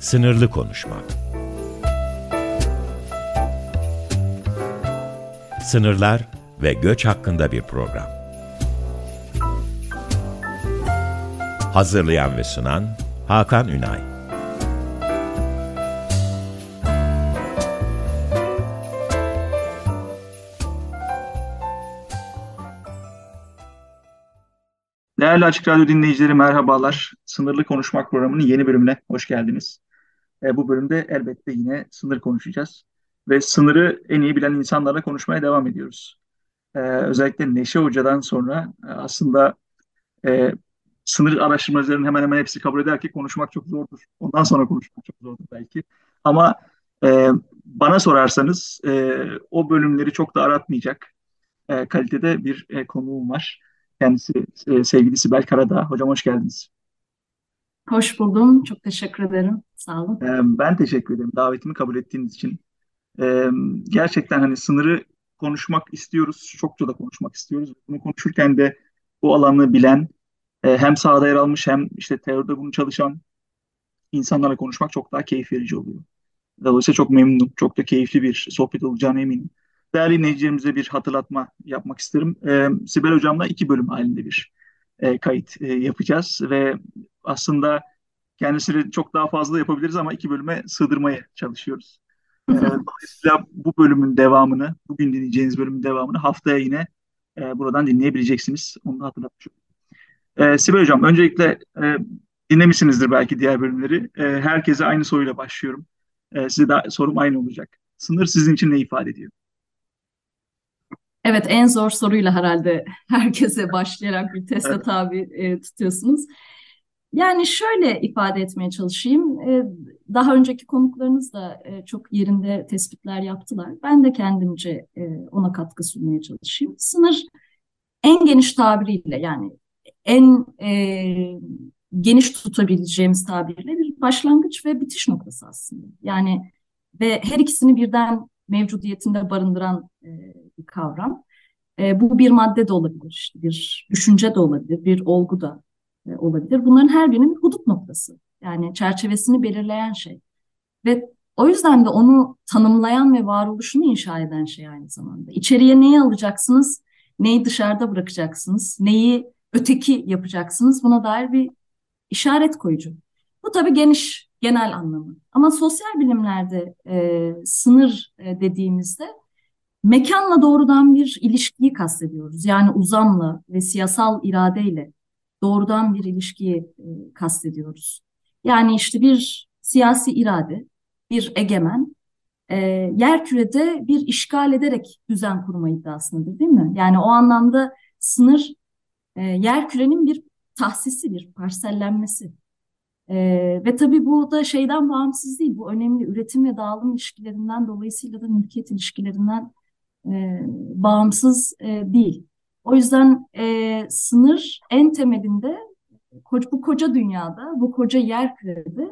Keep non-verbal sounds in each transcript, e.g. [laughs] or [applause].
Sınırlı konuşmak. Sınırlar ve göç hakkında bir program. Hazırlayan ve sunan Hakan Ünay. Değerli Açık Radyo dinleyicileri merhabalar. Sınırlı Konuşmak programının yeni bölümüne hoş geldiniz. E, bu bölümde elbette yine sınır konuşacağız. Ve sınırı en iyi bilen insanlarla konuşmaya devam ediyoruz. E, özellikle Neşe Hoca'dan sonra e, aslında e, sınır araştırmacıların hemen hemen hepsi kabul eder ki konuşmak çok zordur. Ondan sonra konuşmak çok zordur belki. Ama e, bana sorarsanız e, o bölümleri çok da aratmayacak e, kalitede bir e, konuğum var. Kendisi e, sevgili Sibel Karadağ. Hocam hoş geldiniz. Hoş buldum. Çok teşekkür ederim. Sağ olun. E, ben teşekkür ederim davetimi kabul ettiğiniz için. E, gerçekten hani sınırı konuşmak istiyoruz. Çokça da konuşmak istiyoruz. Bunu konuşurken de bu alanı bilen, e, hem sahada yer almış hem işte teoride bunu çalışan insanlarla konuşmak çok daha keyif verici oluyor. Dolayısıyla çok memnunum. Çok da keyifli bir sohbet olacağına eminim. Değerli dinleyicilerimize bir hatırlatma yapmak isterim. Ee, Sibel Hocam'la iki bölüm halinde bir e, kayıt e, yapacağız ve aslında kendisiyle çok daha fazla yapabiliriz ama iki bölüme sığdırmaya çalışıyoruz. Ee, dolayısıyla bu bölümün devamını, bugün dinleyeceğiniz bölümün devamını haftaya yine e, buradan dinleyebileceksiniz. Onu da hatırlatmış olayım. Ee, Sibel Hocam, öncelikle e, dinlemişsinizdir belki diğer bölümleri. E, herkese aynı soruyla başlıyorum. E, size de sorum aynı olacak. Sınır sizin için ne ifade ediyor? Evet, en zor soruyla herhalde [laughs] herkese başlayarak bir teste tabi e, tutuyorsunuz. Yani şöyle ifade etmeye çalışayım. E, daha önceki konuklarınız da e, çok yerinde tespitler yaptılar. Ben de kendimce e, ona katkı sunmaya çalışayım. Sınır en geniş tabiriyle yani en e, geniş tutabileceğimiz tabirle bir başlangıç ve bitiş noktası aslında. Yani ve her ikisini birden mevcudiyetinde barındıran e, bir kavram. E, bu bir madde de olabilir, bir düşünce de olabilir, bir olgu da e, olabilir. Bunların her birinin bir hudut noktası. Yani çerçevesini belirleyen şey. Ve o yüzden de onu tanımlayan ve varoluşunu inşa eden şey aynı zamanda. İçeriye neyi alacaksınız, neyi dışarıda bırakacaksınız, neyi öteki yapacaksınız buna dair bir işaret koyucu. Bu tabii geniş, genel anlamı. Ama sosyal bilimlerde e, sınır e, dediğimizde mekanla doğrudan bir ilişkiyi kastediyoruz. Yani uzamla ve siyasal iradeyle doğrudan bir ilişkiyi e, kastediyoruz. Yani işte bir siyasi irade, bir egemen e, yer kürede bir işgal ederek düzen kurma iddiasındadır değil mi? Yani o anlamda sınır e, yer kürenin bir tahsisi, bir parsellenmesi. Ee, ve tabii bu da şeyden bağımsız değil. Bu önemli üretim ve dağılım ilişkilerinden dolayısıyla da mülkiyet ilişkilerinden e, bağımsız e, değil. O yüzden e, sınır en temelinde bu koca dünyada, bu koca yer kürede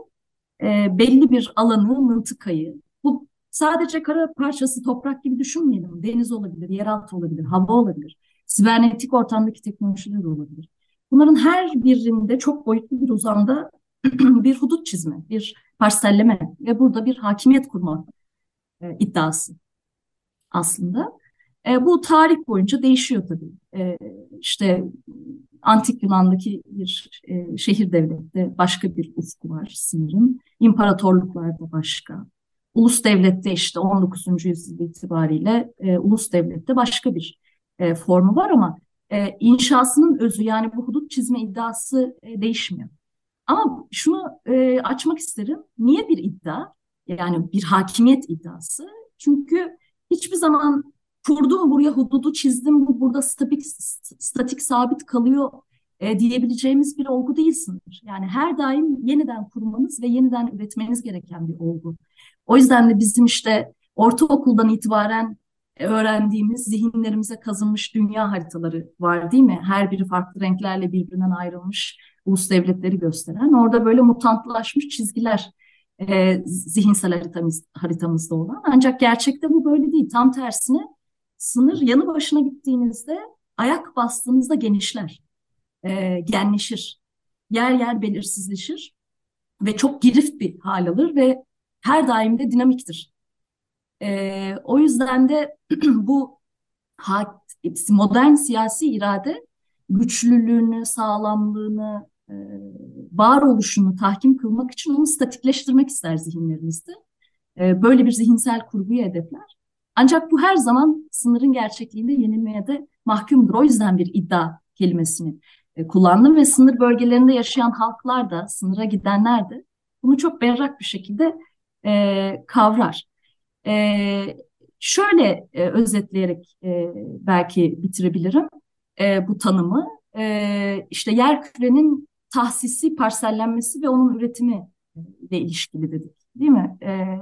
e, belli bir alanı, mıntıkayı, bu sadece kara parçası toprak gibi düşünmeyelim. Deniz olabilir, yeraltı olabilir, hava olabilir, sibernetik ortamdaki teknolojiler olabilir. Bunların her birinde çok boyutlu bir uzamda [clears throat] bir hudut çizme, bir parselleme ve burada bir hakimiyet kurma e, iddiası aslında. E, bu tarih boyunca değişiyor tabii. E, işte Antik Yunan'daki bir e, şehir devlette başka bir ufku var sınırın. İmparatorluklarda başka. Ulus devlette işte 19. yüzyıl itibariyle e, ulus devlette başka bir e, formu var ama e, inşasının özü yani bu hudut çizme iddiası e, değişmiyor. Ama şunu e, açmak isterim. Niye bir iddia? Yani bir hakimiyet iddiası. Çünkü hiçbir zaman kurdum buraya hududu çizdim bu burada statik, statik sabit kalıyor e, diyebileceğimiz bir olgu değil. Yani her daim yeniden kurmanız ve yeniden üretmeniz gereken bir olgu. O yüzden de bizim işte ortaokuldan itibaren öğrendiğimiz zihinlerimize kazınmış dünya haritaları var değil mi? Her biri farklı renklerle birbirinden ayrılmış ulus devletleri gösteren. Orada böyle mutantlaşmış çizgiler e, zihinsel haritamız, haritamızda olan. Ancak gerçekte bu böyle değil. Tam tersine sınır yanı başına gittiğinizde ayak bastığınızda genişler, e, genleşir. Yer yer belirsizleşir. ve çok girift bir hal alır ve her daim de dinamiktir. E, o yüzden de [clears throat] bu modern siyasi irade güçlülüğünü, sağlamlığını, varoluşunu tahkim kılmak için onu statikleştirmek ister zihinlerimizde. E, böyle bir zihinsel kurguyu hedefler. Ancak bu her zaman sınırın gerçekliğinde yenilmeye de mahkumdur. O yüzden bir iddia kelimesini e, kullandım ve sınır bölgelerinde yaşayan halklar da, sınıra gidenler de bunu çok berrak bir şekilde e, kavrar. E, şöyle e, özetleyerek e, belki bitirebilirim e, bu tanımı. E, işte yer kürenin tahsisi, parsellenmesi ve onun üretimi ile ilişkili dedik, değil mi? E,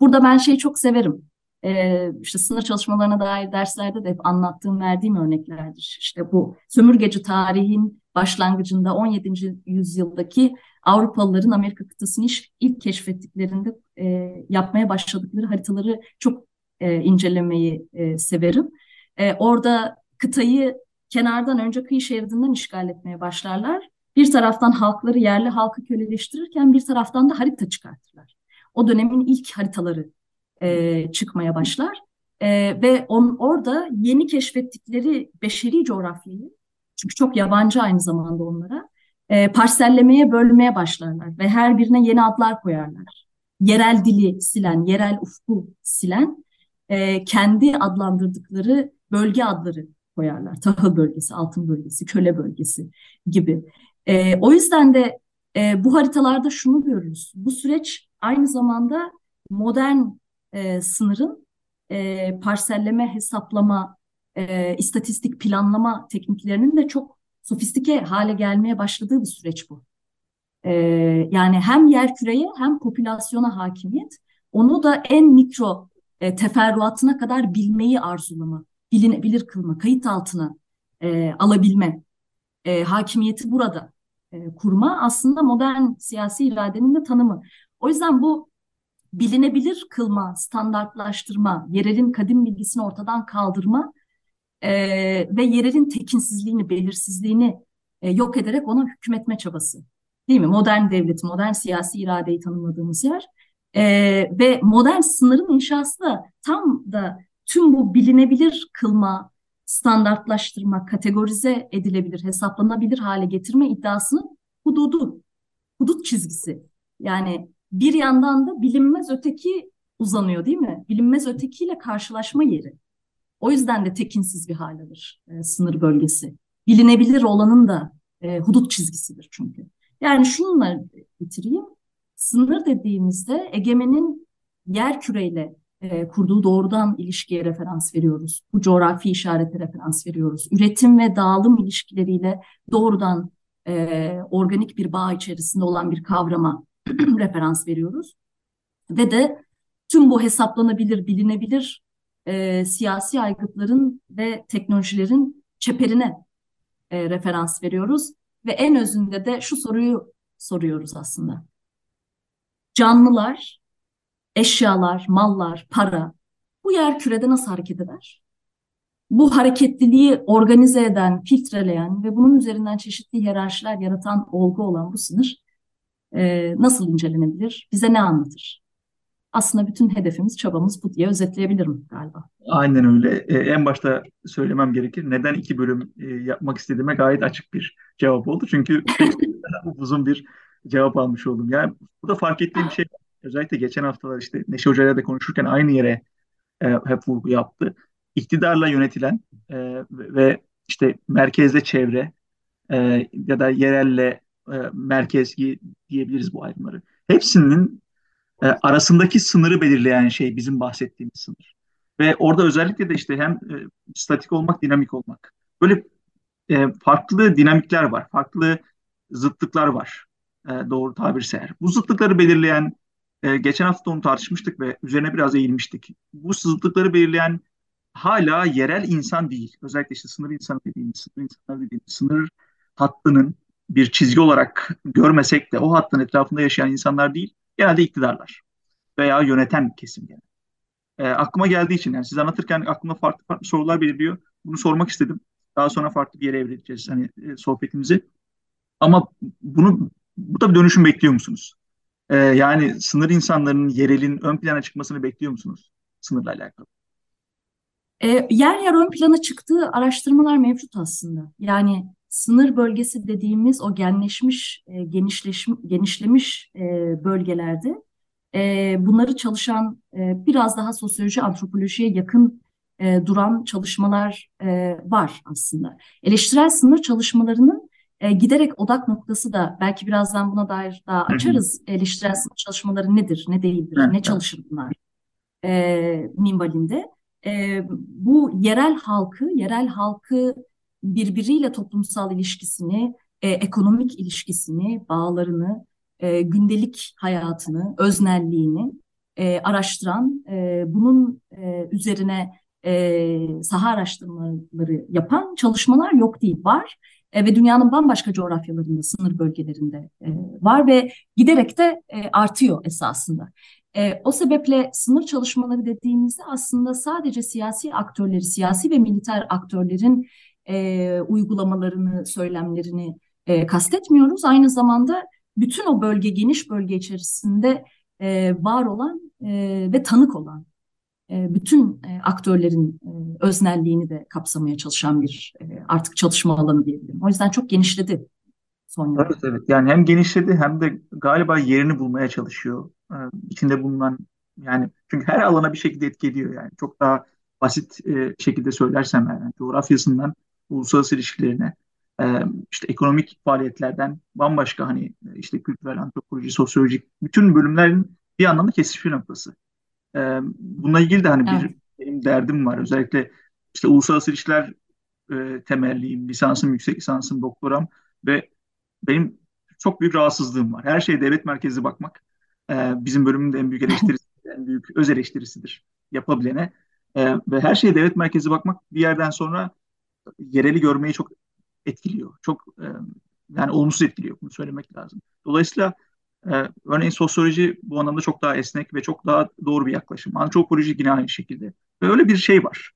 burada ben şeyi çok severim. E, işte sınır çalışmalarına dair derslerde de hep anlattığım, verdiğim örneklerdir. İşte bu sömürgeci tarihin başlangıcında 17. yüzyıldaki Avrupalıların Amerika kıtasını ilk keşfettiklerinde e, yapmaya başladıkları haritaları çok e, incelemeyi e, severim. E, orada kıtayı kenardan önce kıyı şeridinden işgal etmeye başlarlar. Bir taraftan halkları yerli halkı köleleştirirken bir taraftan da harita çıkartırlar. O dönemin ilk haritaları e, çıkmaya başlar. E, ve on, orada yeni keşfettikleri beşeri coğrafyayı, çünkü çok yabancı aynı zamanda onlara, e, parsellemeye, bölmeye başlarlar ve her birine yeni adlar koyarlar. Yerel dili silen, yerel ufku silen, e, kendi adlandırdıkları bölge adları koyarlar. Tahıl bölgesi, altın bölgesi, köle bölgesi gibi. E, o yüzden de e, bu haritalarda şunu görürüz. Bu süreç aynı zamanda modern e, sınırın e, parselleme, hesaplama, e, istatistik planlama tekniklerinin de çok sofistike hale gelmeye başladığı bir süreç bu. E, yani hem yer küreye hem popülasyona hakimiyet, onu da en mikro e, teferruatına kadar bilmeyi arzulama, bilinebilir kılma, kayıt altına e, alabilme e, hakimiyeti burada e, kurma aslında modern siyasi iradenin de tanımı. O yüzden bu bilinebilir kılma, standartlaştırma, yerelin kadim bilgisini ortadan kaldırma e, ve yerelin tekinsizliğini, belirsizliğini e, yok ederek ona hükmetme çabası. Değil mi? Modern devleti, modern siyasi iradeyi tanımladığımız yer. E, ve modern sınırın inşası da tam da tüm bu bilinebilir kılma, standartlaştırma, kategorize edilebilir, hesaplanabilir hale getirme iddiasının hududu, hudut çizgisi. Yani bir yandan da bilinmez öteki uzanıyor değil mi? Bilinmez ötekiyle karşılaşma yeri. O yüzden de tekinsiz bir hal alır e, sınır bölgesi. Bilinebilir olanın da e, hudut çizgisidir çünkü. Yani şununla bitireyim. Sınır dediğimizde egemenin yer küreyle e, kurduğu doğrudan ilişkiye referans veriyoruz. Bu coğrafi işarete referans veriyoruz. Üretim ve dağılım ilişkileriyle doğrudan e, organik bir bağ içerisinde olan bir kavrama [clears throat] referans veriyoruz. Ve de tüm bu hesaplanabilir, bilinebilir e, siyasi aygıtların ve teknolojilerin çeperine e, referans veriyoruz. Ve en özünde de şu soruyu soruyoruz aslında. Canlılar, eşyalar, mallar, para bu yer kürede nasıl hareket eder? Bu hareketliliği organize eden, filtreleyen ve bunun üzerinden çeşitli hiyerarşiler yaratan olgu olan bu sınır e, nasıl incelenebilir? Bize ne anlatır? Aslında bütün hedefimiz, çabamız bu diye özetleyebilirim galiba. Aynen öyle. Ee, en başta söylemem gerekir. Neden iki bölüm e, yapmak istediğime gayet açık bir cevap oldu. Çünkü [laughs] uzun bir cevap almış oldum. Yani burada fark ettiğim şey özellikle geçen haftalar işte Neşe Hoca'yla da konuşurken aynı yere e, hep vurgu yaptı. İktidarla yönetilen e, ve işte merkezde çevre e, ya da yerelle e, merkezgi diyebiliriz bu ayrımları. Hepsinin e, arasındaki sınırı belirleyen şey bizim bahsettiğimiz sınır. Ve orada özellikle de işte hem e, statik olmak, dinamik olmak. Böyle e, farklı dinamikler var, farklı zıtlıklar var e, doğru tabirse eğer. Bu zıtlıkları belirleyen, e, geçen hafta onu tartışmıştık ve üzerine biraz eğilmiştik. Bu zıtlıkları belirleyen hala yerel insan değil. Özellikle işte sınır insanı dediğimiz, sınır insanlar dediğimiz sınır hattının bir çizgi olarak görmesek de o hattın etrafında yaşayan insanlar değil, genelde iktidarlar veya yöneten kesim genelde. E, aklıma geldiği için yani siz anlatırken aklımda farklı farklı sorular belirliyor. Bunu sormak istedim. Daha sonra farklı bir yere evrileceğiz hani e, sohbetimizi. Ama bunu bu da bir dönüşüm bekliyor musunuz? E, yani sınır insanlarının yerelin ön plana çıkmasını bekliyor musunuz sınırla alakalı? E, yer yer ön plana çıktığı araştırmalar mevcut aslında. Yani sınır bölgesi dediğimiz o genleşmiş, e, genişleşmiş, genişlemiş e, bölgelerde e, bunları çalışan e, biraz daha sosyoloji, antropolojiye yakın e, duran çalışmalar e, var aslında. Eleştirel sınır çalışmalarının e, giderek odak noktası da belki birazdan buna dair daha açarız. Eleştirel sınır çalışmaları nedir, ne değildir, ne çalışır bunlar e, minvalinde. E, bu yerel halkı, yerel halkı birbiriyle toplumsal ilişkisini, e, ekonomik ilişkisini, bağlarını, e, gündelik hayatını, öznelliğini e, araştıran, e, bunun e, üzerine e, saha araştırmaları yapan çalışmalar yok değil, var. E, ve dünyanın bambaşka coğrafyalarında, sınır bölgelerinde e, var ve giderek de e, artıyor esasında. O sebeple sınır çalışmaları dediğimizde aslında sadece siyasi aktörleri, siyasi ve militer aktörlerin uygulamalarını, söylemlerini e, kastetmiyoruz. Aynı zamanda bütün o bölge, geniş bölge içerisinde var olan ve tanık olan bütün e, aktörlerin e, öznelliğini de kapsamaya çalışan bir e, artık çalışma alanı diyebilirim. O yüzden çok genişledi son yıllarda. Evet evet yani hem genişledi hem de galiba yerini bulmaya çalışıyor. İçinde bulunan yani çünkü her alana bir şekilde etki ediyor yani. Çok daha basit e, şekilde söylersem yani coğrafyasından uluslararası ilişkilerine e, işte ekonomik faaliyetlerden bambaşka hani işte kültürel antropoloji, sosyolojik bütün bölümlerin bir anlamda kesişme noktası. E, bununla ilgili de hani bir Evet. benim derdim var. Özellikle işte uluslararası ilişkiler e, temelliyim. Lisansım, yüksek lisansım, doktoram ve benim çok büyük rahatsızlığım var. Her şeye devlet merkezli bakmak e, bizim bölümün de en büyük eleştirisi, [laughs] en büyük öz eleştirisidir yapabilene. E, ve her şeye devlet merkezli bakmak bir yerden sonra yereli görmeyi çok etkiliyor. Çok e, yani olumsuz etkiliyor. Bunu söylemek lazım. Dolayısıyla e, örneğin sosyoloji bu anlamda çok daha esnek ve çok daha doğru bir yaklaşım. Antropoloji yine aynı şekilde. Ve öyle bir şey var.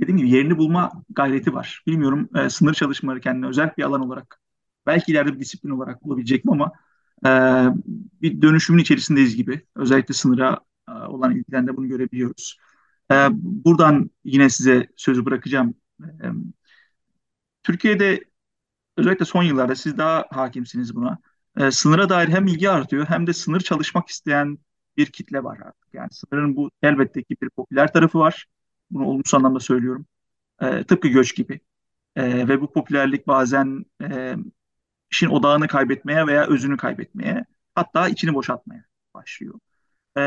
Dediğim gibi yerini bulma gayreti var. Bilmiyorum e, sınır çalışmaları kendine özel bir alan olarak belki ileride bir disiplin olarak bulabilecek mi ama e, bir dönüşümün içerisindeyiz gibi. Özellikle sınıra e, olan ilgiden de bunu görebiliyoruz. E, buradan yine size sözü bırakacağım. E, Türkiye'de özellikle son yıllarda siz daha hakimsiniz buna. E, sınıra dair hem ilgi artıyor hem de sınır çalışmak isteyen bir kitle var artık. Yani sınırın bu elbette ki bir popüler tarafı var. Bunu olumsuz anlamda söylüyorum. E, tıpkı göç gibi. E, ve bu popülerlik bazen e, işin odağını kaybetmeye veya özünü kaybetmeye hatta içini boşaltmaya başlıyor. E,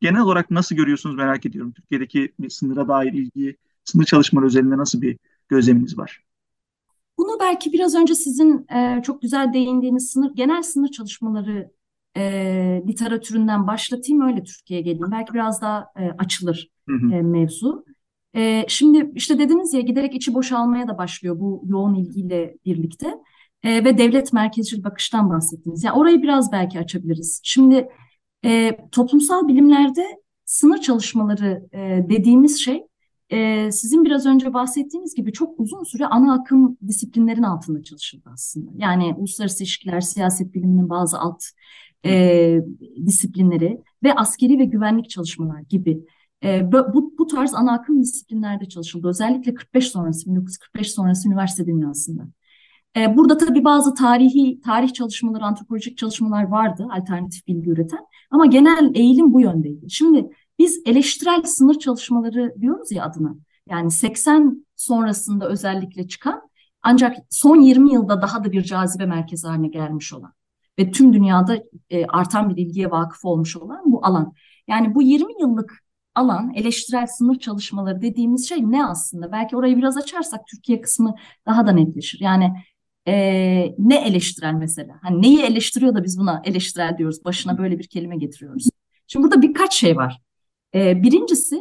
genel olarak nasıl görüyorsunuz merak ediyorum. Türkiye'deki bir sınıra dair ilgi, sınır çalışmaları üzerinde nasıl bir gözleminiz var? Belki biraz önce sizin e, çok güzel değindiğiniz sınır, genel sınır çalışmaları e, literatüründen başlatayım öyle Türkiye'ye geleyim. Belki biraz daha e, açılır Hı hı. e, mevzu. E, şimdi işte dediniz ya giderek içi boşalmaya da başlıyor bu yoğun ilgiyle birlikte. E, ve devlet merkezcil bakıştan bahsettiniz. Yani orayı biraz belki açabiliriz. Şimdi e, toplumsal bilimlerde sınır çalışmaları e, dediğimiz şey sizin biraz önce bahsettiğiniz gibi çok uzun süre ana akım disiplinlerin altında çalışıldı aslında. Yani uluslararası ilişkiler, siyaset biliminin bazı alt e, disiplinleri ve askeri ve güvenlik çalışmalar gibi e, bu, bu tarz ana akım disiplinlerde çalışıldı. Özellikle 45 sonrası, 1945 sonrası üniversite dünyasında. E, burada tabii bazı tarihi, tarih çalışmaları, antropolojik çalışmalar vardı, alternatif bilgi üreten. Ama genel eğilim bu yöndeydi. Şimdi biz eleştirel sınır çalışmaları diyoruz ya adına. Yani 80 sonrasında özellikle çıkan ancak son 20 yılda daha da bir cazibe merkezi haline gelmiş olan ve tüm dünyada e, artan bir ilgiye vakıf olmuş olan bu alan. Yani bu 20 yıllık alan eleştirel sınır çalışmaları dediğimiz şey ne aslında? Belki orayı biraz açarsak Türkiye kısmı daha da netleşir. Yani e, ne eleştirel mesela? Hani neyi eleştiriyor da biz buna eleştirel diyoruz? Başına böyle bir kelime getiriyoruz. Şimdi burada birkaç şey var. E, birincisi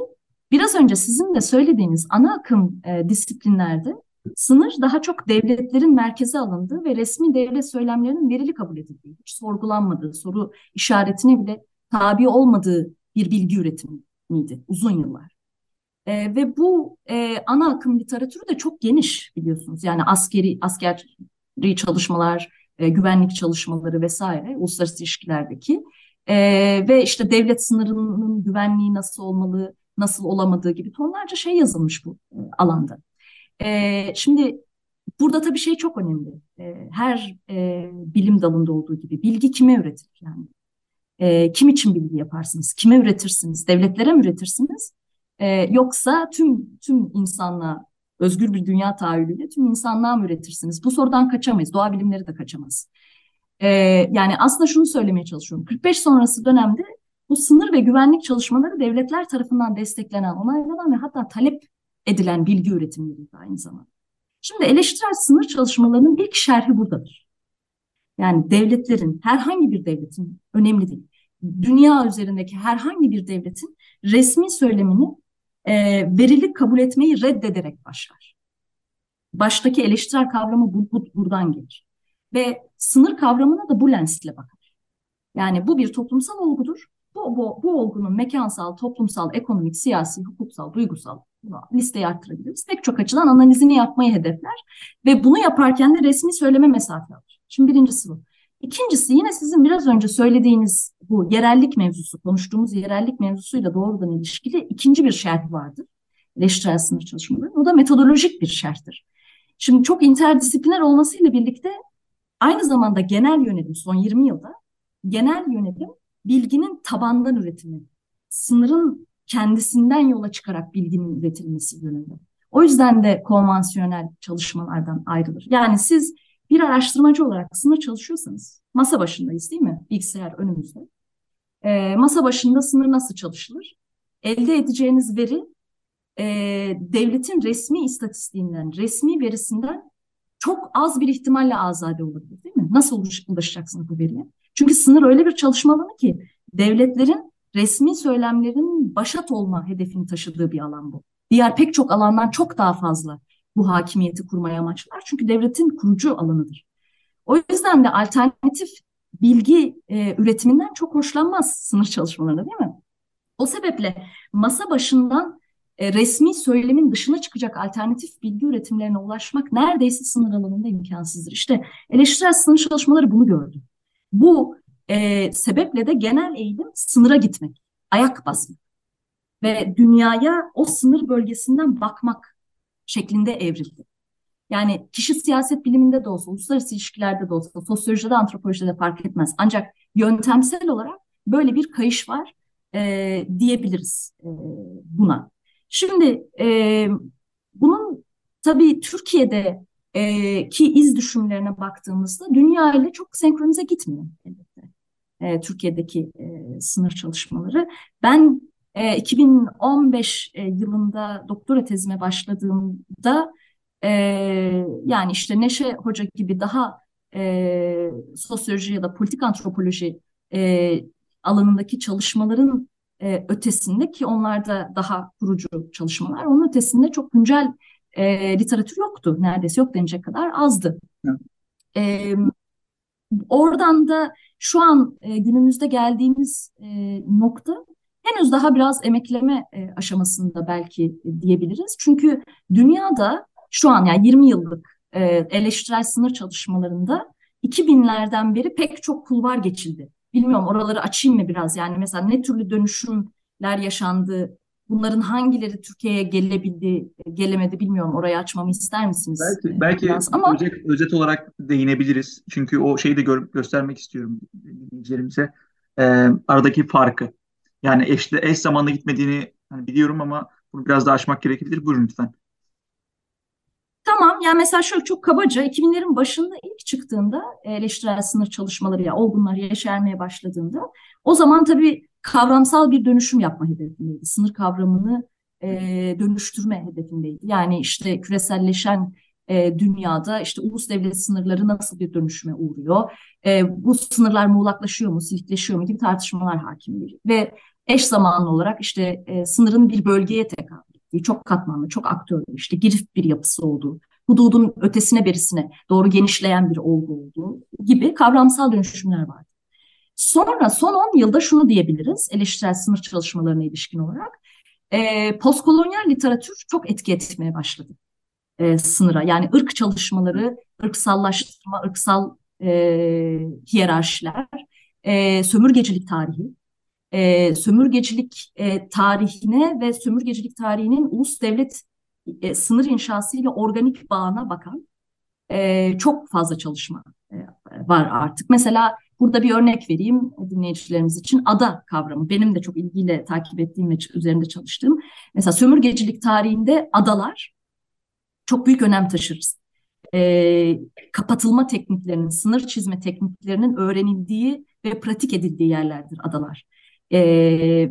biraz önce sizin de söylediğiniz ana akım e, disiplinlerde sınır daha çok devletlerin merkeze alındığı ve resmi devlet söylemlerinin verili kabul edildiği, hiç sorgulanmadığı, soru işaretine bile tabi olmadığı bir bilgi üretimiydi uzun yıllar. E, ve bu e, ana akım literatürü de çok geniş biliyorsunuz. Yani askeri askeri çalışmalar, e, güvenlik çalışmaları vesaire, uluslararası ilişkilerdeki e, ve işte devlet sınırının güvenliği nasıl olmalı, nasıl olamadığı gibi tonlarca şey yazılmış bu alanda. E, şimdi burada tabii şey çok önemli. E, her e, bilim dalında olduğu gibi bilgi kime üretilir yani? E, kim için bilgi yaparsınız? Kime üretirsiniz? Devletlere mi üretirsiniz? E, yoksa tüm tüm insanlığa özgür bir dünya tahayyülüyle tüm insanlığa mı üretirsiniz? Bu sorudan kaçamayız. Doğa bilimleri de kaçamaz. E, yani aslında şunu söylemeye çalışıyorum. 45 sonrası dönemde bu sınır ve güvenlik çalışmaları devletler tarafından desteklenen, onaylanan ve hatta talep edilen bilgi üretimleriydi aynı zamanda. Şimdi eleştirel sınır çalışmalarının ilk şerhi buradadır. Yani devletlerin, herhangi bir devletin, önemli değil, dünya üzerindeki herhangi bir devletin resmi söylemini e, verilik kabul etmeyi reddederek başlar. Baştaki eleştirel kavramı bu, bu, buradan gelir. Ve sınır kavramına da bu lensle bakar. Yani bu bir toplumsal olgudur. Bu, bu, bu olgunun mekansal, toplumsal, ekonomik, siyasi, hukuksal, duygusal listeyi arttırabiliriz. Pek çok açıdan analizini yapmayı hedefler ve bunu yaparken de resmi söyleme mesafe alır. Şimdi birincisi bu. İkincisi yine sizin biraz önce söylediğiniz bu yerellik mevzusu, konuştuğumuz yerellik mevzusuyla doğrudan ilişkili ikinci bir şerh vardır. Eleştirel sınır çalışmaları. O da metodolojik bir şerhtir. Şimdi çok interdisipliner olmasıyla birlikte aynı zamanda genel yönelim son 20 yılda genel yönelim bilginin tabandan üretimi, sınırın kendisinden yola çıkarak bilginin üretilmesi yönünde. O yüzden de konvansiyonel çalışmalardan ayrılır. Yani siz bir araştırmacı olarak sınır çalışıyorsanız, masa başındayız değil mi? Bilgisayar önümüzde. E, masa başında sınır nasıl çalışılır? Elde edeceğiniz veri e, devletin resmi istatistiğinden, resmi verisinden çok az bir ihtimalle azade olabilir değil mi? Nasıl ulaşacaksınız bu veriye? Çünkü sınır öyle bir çalışma alanı ki devletlerin resmi söylemlerin başat olma hedefini taşıdığı bir alan bu. Diğer pek çok alandan çok daha fazla bu hakimiyeti kurmaya amaçlar. Çünkü devletin kurucu alanıdır. O yüzden de alternatif bilgi e, üretiminden çok hoşlanmaz sınır çalışmalarında değil mi? O sebeple masa başından e, resmi söylemin dışına çıkacak alternatif bilgi üretimlerine ulaşmak neredeyse sınır alanında imkansızdır. İşte eleştirel sınır çalışmaları bunu gördü. Bu e, sebeple de genel eğilim sınıra gitmek, ayak basmak ve dünyaya o sınır bölgesinden bakmak şeklinde evrildi. Yani kişi siyaset biliminde de olsa, uluslararası ilişkilerde de olsa, sosyolojide, antropolojide de fark etmez. Ancak yöntemsel olarak böyle bir kayış var e, diyebiliriz e, buna. Şimdi e, bunun tabii Türkiye'de e, ki iz düşümlerine baktığımızda dünya ile çok senkronize gitmiyor elbette. E, Türkiye'deki e, sınır çalışmaları. Ben e, 2015 e, yılında doktora tezime başladığımda e, yani işte Neşe Hoca gibi daha e, sosyoloji ya da politik antropoloji e, alanındaki çalışmaların e, ötesinde ki onlar da daha kurucu çalışmalar, onun ötesinde çok güncel e, literatür yoktu. Neredeyse yok denecek kadar azdı. E, oradan da şu an e, günümüzde geldiğimiz e, nokta henüz daha biraz emekleme e, aşamasında belki diyebiliriz. Çünkü dünyada şu an yani 20 yıllık e, eleştirel sınır çalışmalarında 2000'lerden beri pek çok kulvar geçildi. Bilmiyorum oraları açayım mı biraz yani mesela ne türlü dönüşümler yaşandı, bunların hangileri Türkiye'ye gelebildi, gelemedi bilmiyorum. Orayı açmamı ister misiniz? Belki, belki biraz. Ama özet, özet olarak değinebiliriz. Çünkü o şeyi de gör, göstermek istiyorum dinleyicilerimize. E, aradaki farkı. Yani eşle, eş zamanlı gitmediğini hani biliyorum ama bunu biraz daha açmak gerekebilir. Buyurun lütfen. Tamam yani mesela şöyle çok kabaca 2000'lerin başında ilk çıktığında eleştirel sınır çalışmaları ya olgunlar yeşermeye başladığında o zaman tabii kavramsal bir dönüşüm yapma hedefindeydi. Sınır kavramını e, dönüştürme hedefindeydi. Yani işte küreselleşen e, dünyada işte ulus devlet sınırları nasıl bir dönüşüme uğruyor? E, bu sınırlar muğlaklaşıyor mu, silikleşiyor mu gibi tartışmalar hakim Ve eş zamanlı olarak işte e, sınırın bir bölgeye tekabül ettiği, çok katmanlı, çok aktörlü, işte girif bir yapısı olduğu, hududun ötesine berisine doğru genişleyen bir olgu olduğu gibi kavramsal dönüşümler vardı. Sonra son 10 yılda şunu diyebiliriz eleştirel sınır çalışmalarına ilişkin olarak. E, postkolonyal literatür çok etki etmeye başladı e, sınıra. Yani ırk çalışmaları, ırksallaştırma, ırksal e, hiyerarşiler, e, sömürgecilik tarihi, e, sömürgecilik e, tarihine ve sömürgecilik tarihinin ulus devlet e, sınır inşası ile organik bağına bakan e, çok fazla çalışma e, var artık. Mesela burada bir örnek vereyim dinleyicilerimiz için. Ada kavramı benim de çok ilgiyle takip ettiğim ve üzerinde çalıştığım. Mesela sömürgecilik tarihinde adalar çok büyük önem taşırız. E, kapatılma tekniklerinin, sınır çizme tekniklerinin öğrenildiği ve pratik edildiği yerlerdir adalar. E,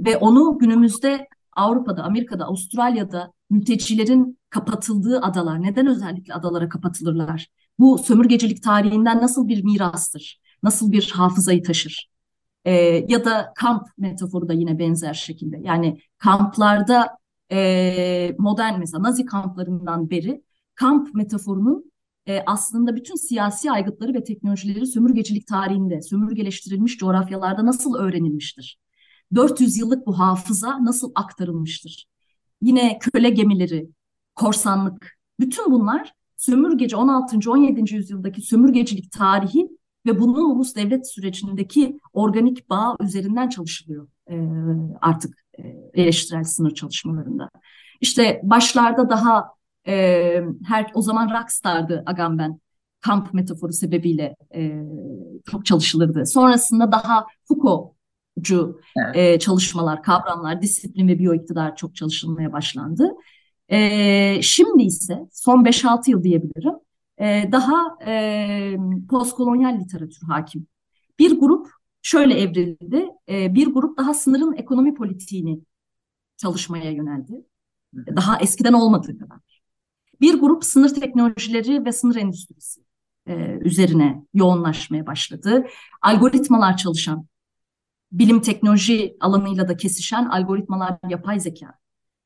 ve onu günümüzde Avrupa'da, Amerika'da, Avustralya'da mültecilerin kapatıldığı adalar, neden özellikle adalara kapatılırlar? Bu sömürgecilik tarihinden nasıl bir mirastır? Nasıl bir hafızayı taşır? E, ya da kamp metaforu da yine benzer şekilde. Yani kamplarda e, modern mesela Nazi kamplarından beri kamp metaforunun e, aslında bütün siyasi aygıtları ve teknolojileri sömürgecilik tarihinde, sömürgeleştirilmiş coğrafyalarda nasıl öğrenilmiştir? 400 yıllık bu hafıza nasıl aktarılmıştır? Yine köle gemileri, korsanlık, bütün bunlar sömürgeci 16. 17. yüzyıldaki sömürgecilik tarihi ve bunun ulus devlet sürecindeki organik bağ üzerinden çalışılıyor e, artık e, eleştirel sınır çalışmalarında. İşte başlarda daha e, her o zaman rockstardı Agamben kamp metaforu sebebiyle e, çok çalışılırdı. Sonrasında daha Foucault'cu evet. e, çalışmalar, kavramlar, disiplin ve biyoiktidar çok çalışılmaya başlandı. E, şimdi ise son 5-6 yıl diyebilirim e, daha e, postkolonyal literatür hakim. Bir grup şöyle evrildi, e, bir grup daha sınırın ekonomi politiğini çalışmaya yöneldi. Daha eskiden olmadığı kadar. Bir grup sınır teknolojileri ve sınır endüstrisi e, üzerine yoğunlaşmaya başladı. Algoritmalar çalışan, bilim teknoloji alanıyla da kesişen algoritmalar, yapay zeka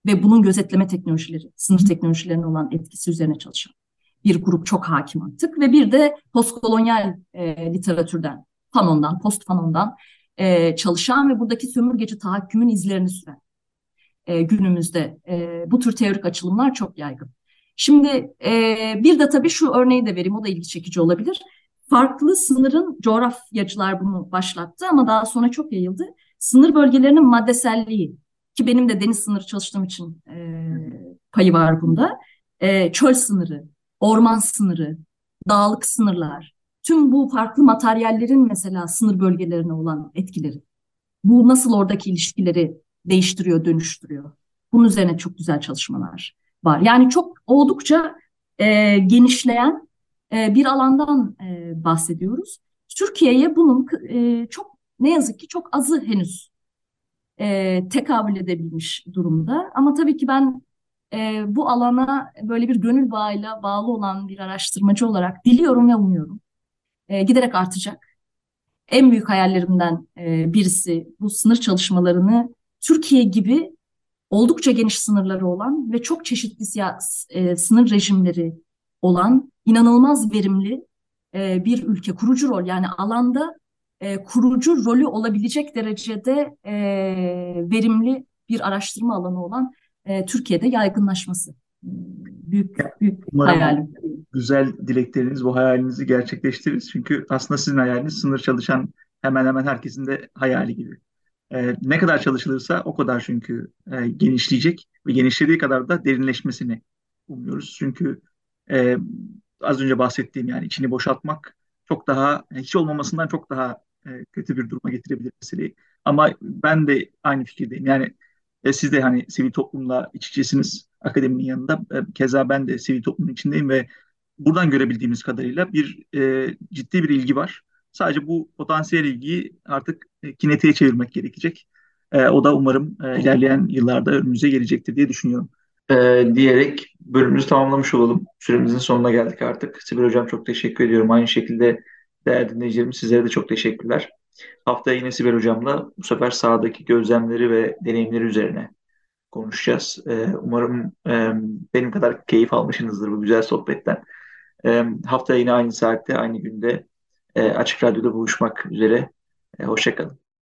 ve bunun gözetleme teknolojileri, sınır teknolojilerine olan etkisi üzerine çalışan bir grup çok hakim artık ve bir de postkolonyal e, literatürden, Fanon'dan, post Fanon'dan e, çalışan ve buradaki sömürgeci tahakkümün izlerini süren e, günümüzde e, bu tür teorik açılımlar çok yaygın. Şimdi e, bir de tabii şu örneği de vereyim, o da ilgi çekici olabilir. Farklı sınırın coğrafyacılar bunu başlattı ama daha sonra çok yayıldı. Sınır bölgelerinin maddeselliği ki benim de deniz sınırı çalıştığım için e, payı var bunda. E, çöl sınırı, orman sınırı, dağlık sınırlar, tüm bu farklı materyallerin mesela sınır bölgelerine olan etkileri. Bu nasıl oradaki ilişkileri değiştiriyor, dönüştürüyor. Bunun üzerine çok güzel çalışmalar var. Yani çok oldukça e, genişleyen e, bir alandan e, bahsediyoruz. Türkiye'ye bunun e, çok ne yazık ki çok azı henüz e, tekabül edebilmiş durumda. Ama tabii ki ben e, bu alana böyle bir gönül bağıyla bağlı olan bir araştırmacı olarak diliyorum ve umuyorum. Giderek artacak. En büyük hayallerimden birisi bu sınır çalışmalarını Türkiye gibi oldukça geniş sınırları olan ve çok çeşitli e, sınır rejimleri olan inanılmaz verimli e, bir ülke kurucu rol yani alanda e, kurucu rolü olabilecek derecede e, verimli bir araştırma alanı olan e, Türkiye'de yaygınlaşması. Büyük büyük Umarım hayalim. Güzel dilekleriniz bu hayalinizi gerçekleştiririz. Çünkü aslında sizin hayaliniz sınır çalışan hemen hemen herkesin de hayali gibi. E, ne kadar çalışılırsa o kadar çünkü e, genişleyecek ve genişlediği kadar da derinleşmesini umuyoruz. Çünkü e, az önce bahsettiğim yani içini boşaltmak çok daha hiç olmamasından çok daha e, kötü bir duruma getirebilir meseleyi. Ama ben de aynı fikirdeyim. Yani e, siz de hani sivil toplumla iç içesiniz akademinin yanında. E, keza ben de sivil toplumun içindeyim ve buradan görebildiğimiz kadarıyla bir e, ciddi bir ilgi var. Sadece bu potansiyel ilgiyi artık e, kinetiğe çevirmek gerekecek. E, o da umarım e, ilerleyen yıllarda önümüze gelecektir diye düşünüyorum. E, diyerek bölümümüzü tamamlamış olalım. Süremizin sonuna geldik artık. Sibel Hocam çok teşekkür ediyorum. Aynı şekilde değerli dinleyicilerim sizlere de çok teşekkürler. Haftaya yine Sibel Hocam'la bu sefer sahadaki gözlemleri ve deneyimleri üzerine konuşacağız. Ee, umarım e, benim kadar keyif almışsınızdır bu güzel sohbetten. E, haftaya yine aynı saatte, aynı günde e, Açık Radyo'da buluşmak üzere. E, Hoşçakalın.